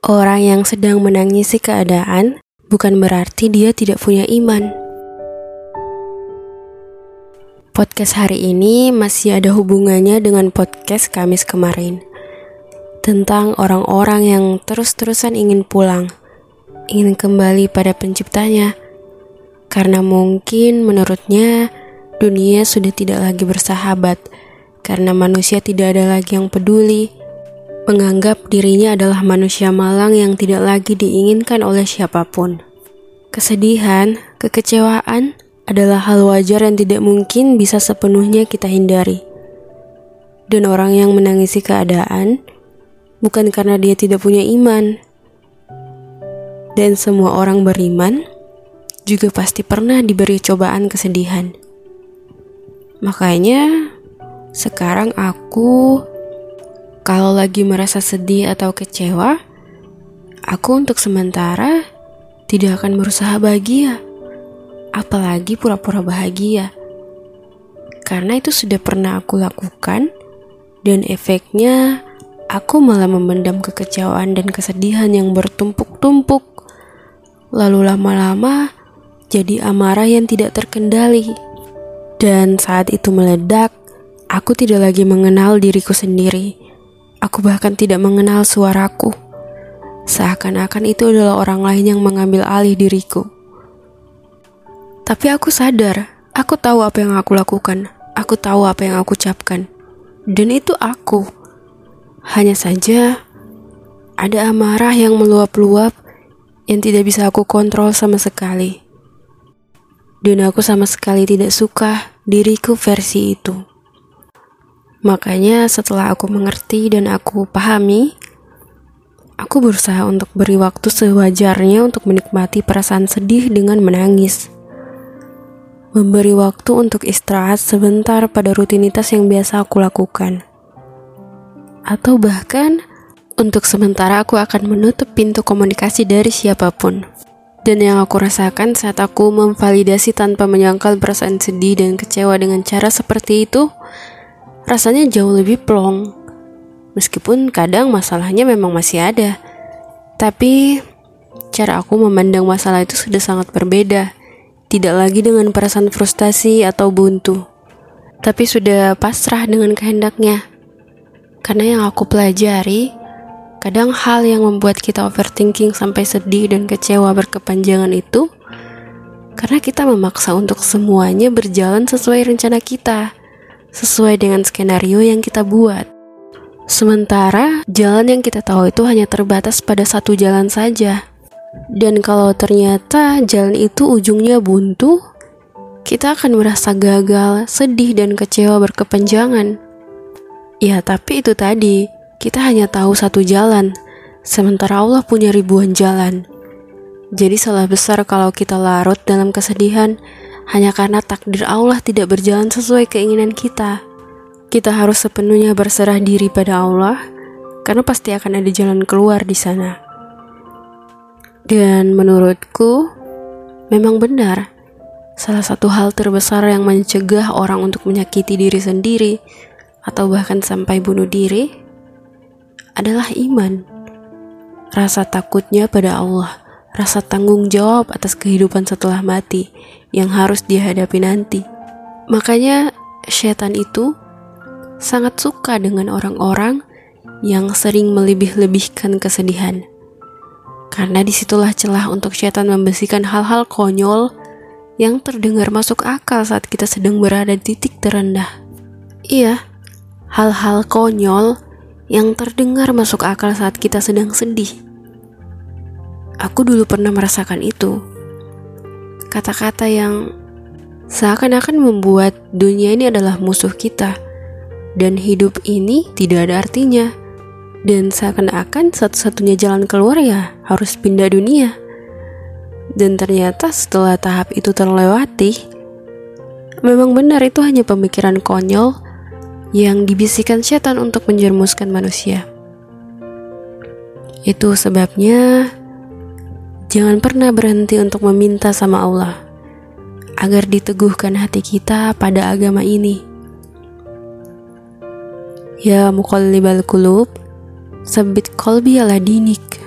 Orang yang sedang menangisi keadaan bukan berarti dia tidak punya iman. Podcast hari ini masih ada hubungannya dengan podcast Kamis kemarin tentang orang-orang yang terus-terusan ingin pulang, ingin kembali pada penciptanya, karena mungkin menurutnya dunia sudah tidak lagi bersahabat, karena manusia tidak ada lagi yang peduli menganggap dirinya adalah manusia malang yang tidak lagi diinginkan oleh siapa pun. Kesedihan, kekecewaan adalah hal wajar yang tidak mungkin bisa sepenuhnya kita hindari. Dan orang yang menangisi keadaan bukan karena dia tidak punya iman. Dan semua orang beriman juga pasti pernah diberi cobaan kesedihan. Makanya sekarang aku kalau lagi merasa sedih atau kecewa, aku untuk sementara tidak akan berusaha bahagia, apalagi pura-pura bahagia. Karena itu sudah pernah aku lakukan, dan efeknya aku malah memendam kekecewaan dan kesedihan yang bertumpuk-tumpuk. Lalu lama-lama jadi amarah yang tidak terkendali. Dan saat itu meledak, aku tidak lagi mengenal diriku sendiri Aku bahkan tidak mengenal suaraku. Seakan-akan itu adalah orang lain yang mengambil alih diriku. Tapi aku sadar, aku tahu apa yang aku lakukan. Aku tahu apa yang aku ucapkan. Dan itu aku. Hanya saja ada amarah yang meluap-luap yang tidak bisa aku kontrol sama sekali. Dan aku sama sekali tidak suka diriku versi itu. Makanya setelah aku mengerti dan aku pahami, aku berusaha untuk beri waktu sewajarnya untuk menikmati perasaan sedih dengan menangis. Memberi waktu untuk istirahat sebentar pada rutinitas yang biasa aku lakukan. Atau bahkan untuk sementara aku akan menutup pintu komunikasi dari siapa pun. Dan yang aku rasakan saat aku memvalidasi tanpa menyangkal perasaan sedih dan kecewa dengan cara seperti itu, rasanya jauh lebih plong. Meskipun kadang masalahnya memang masih ada, tapi cara aku memandang masalah itu sudah sangat berbeda. Tidak lagi dengan perasaan frustasi atau buntu, tapi sudah pasrah dengan kehendaknya. Karena yang aku pelajari, kadang hal yang membuat kita overthinking sampai sedih dan kecewa berkepanjangan itu karena kita memaksa untuk semuanya berjalan sesuai rencana kita sesuai dengan skenario yang kita buat. Sementara jalan yang kita tahu itu hanya terbatas pada satu jalan saja. Dan kalau ternyata jalan itu ujungnya buntu, kita akan merasa gagal, sedih, dan kecewa berkepanjangan. Ya, tapi itu tadi, kita hanya tahu satu jalan, sementara Allah punya ribuan jalan. Jadi salah besar kalau kita larut dalam kesedihan hanya karena takdir Allah tidak berjalan sesuai keinginan kita. Kita harus sepenuhnya berserah diri pada Allah, karena pasti akan ada jalan keluar di sana. Dan menurutku, memang benar, salah satu hal terbesar yang mencegah orang untuk menyakiti diri sendiri atau bahkan sampai bunuh diri adalah iman. Rasa takutnya pada Allah rasa tanggung jawab atas kehidupan setelah mati yang harus dihadapi nanti. Makanya setan itu sangat suka dengan orang-orang yang sering melebih-lebihkan kesedihan. Karena di situlah celah untuk setan membersihkan hal-hal konyol yang terdengar masuk akal saat kita sedang berada di titik terendah. Iya, hal-hal konyol yang terdengar masuk akal saat kita sedang sedih Aku dulu pernah merasakan itu. Kata-kata yang seakan-akan membuat dunia ini adalah musuh kita, dan hidup ini tidak ada artinya. Dan seakan-akan satu-satunya jalan keluar ya harus pindah dunia. Dan ternyata setelah tahap itu terlewati, memang benar itu hanya pemikiran konyol yang dibisikkan setan untuk menjermuskan manusia. Itu sebabnya Jangan pernah berhenti untuk meminta sama Allah agar diteguhkan hati kita pada agama ini. Ya muqallibal qulub, sabit qalbi ala dinik.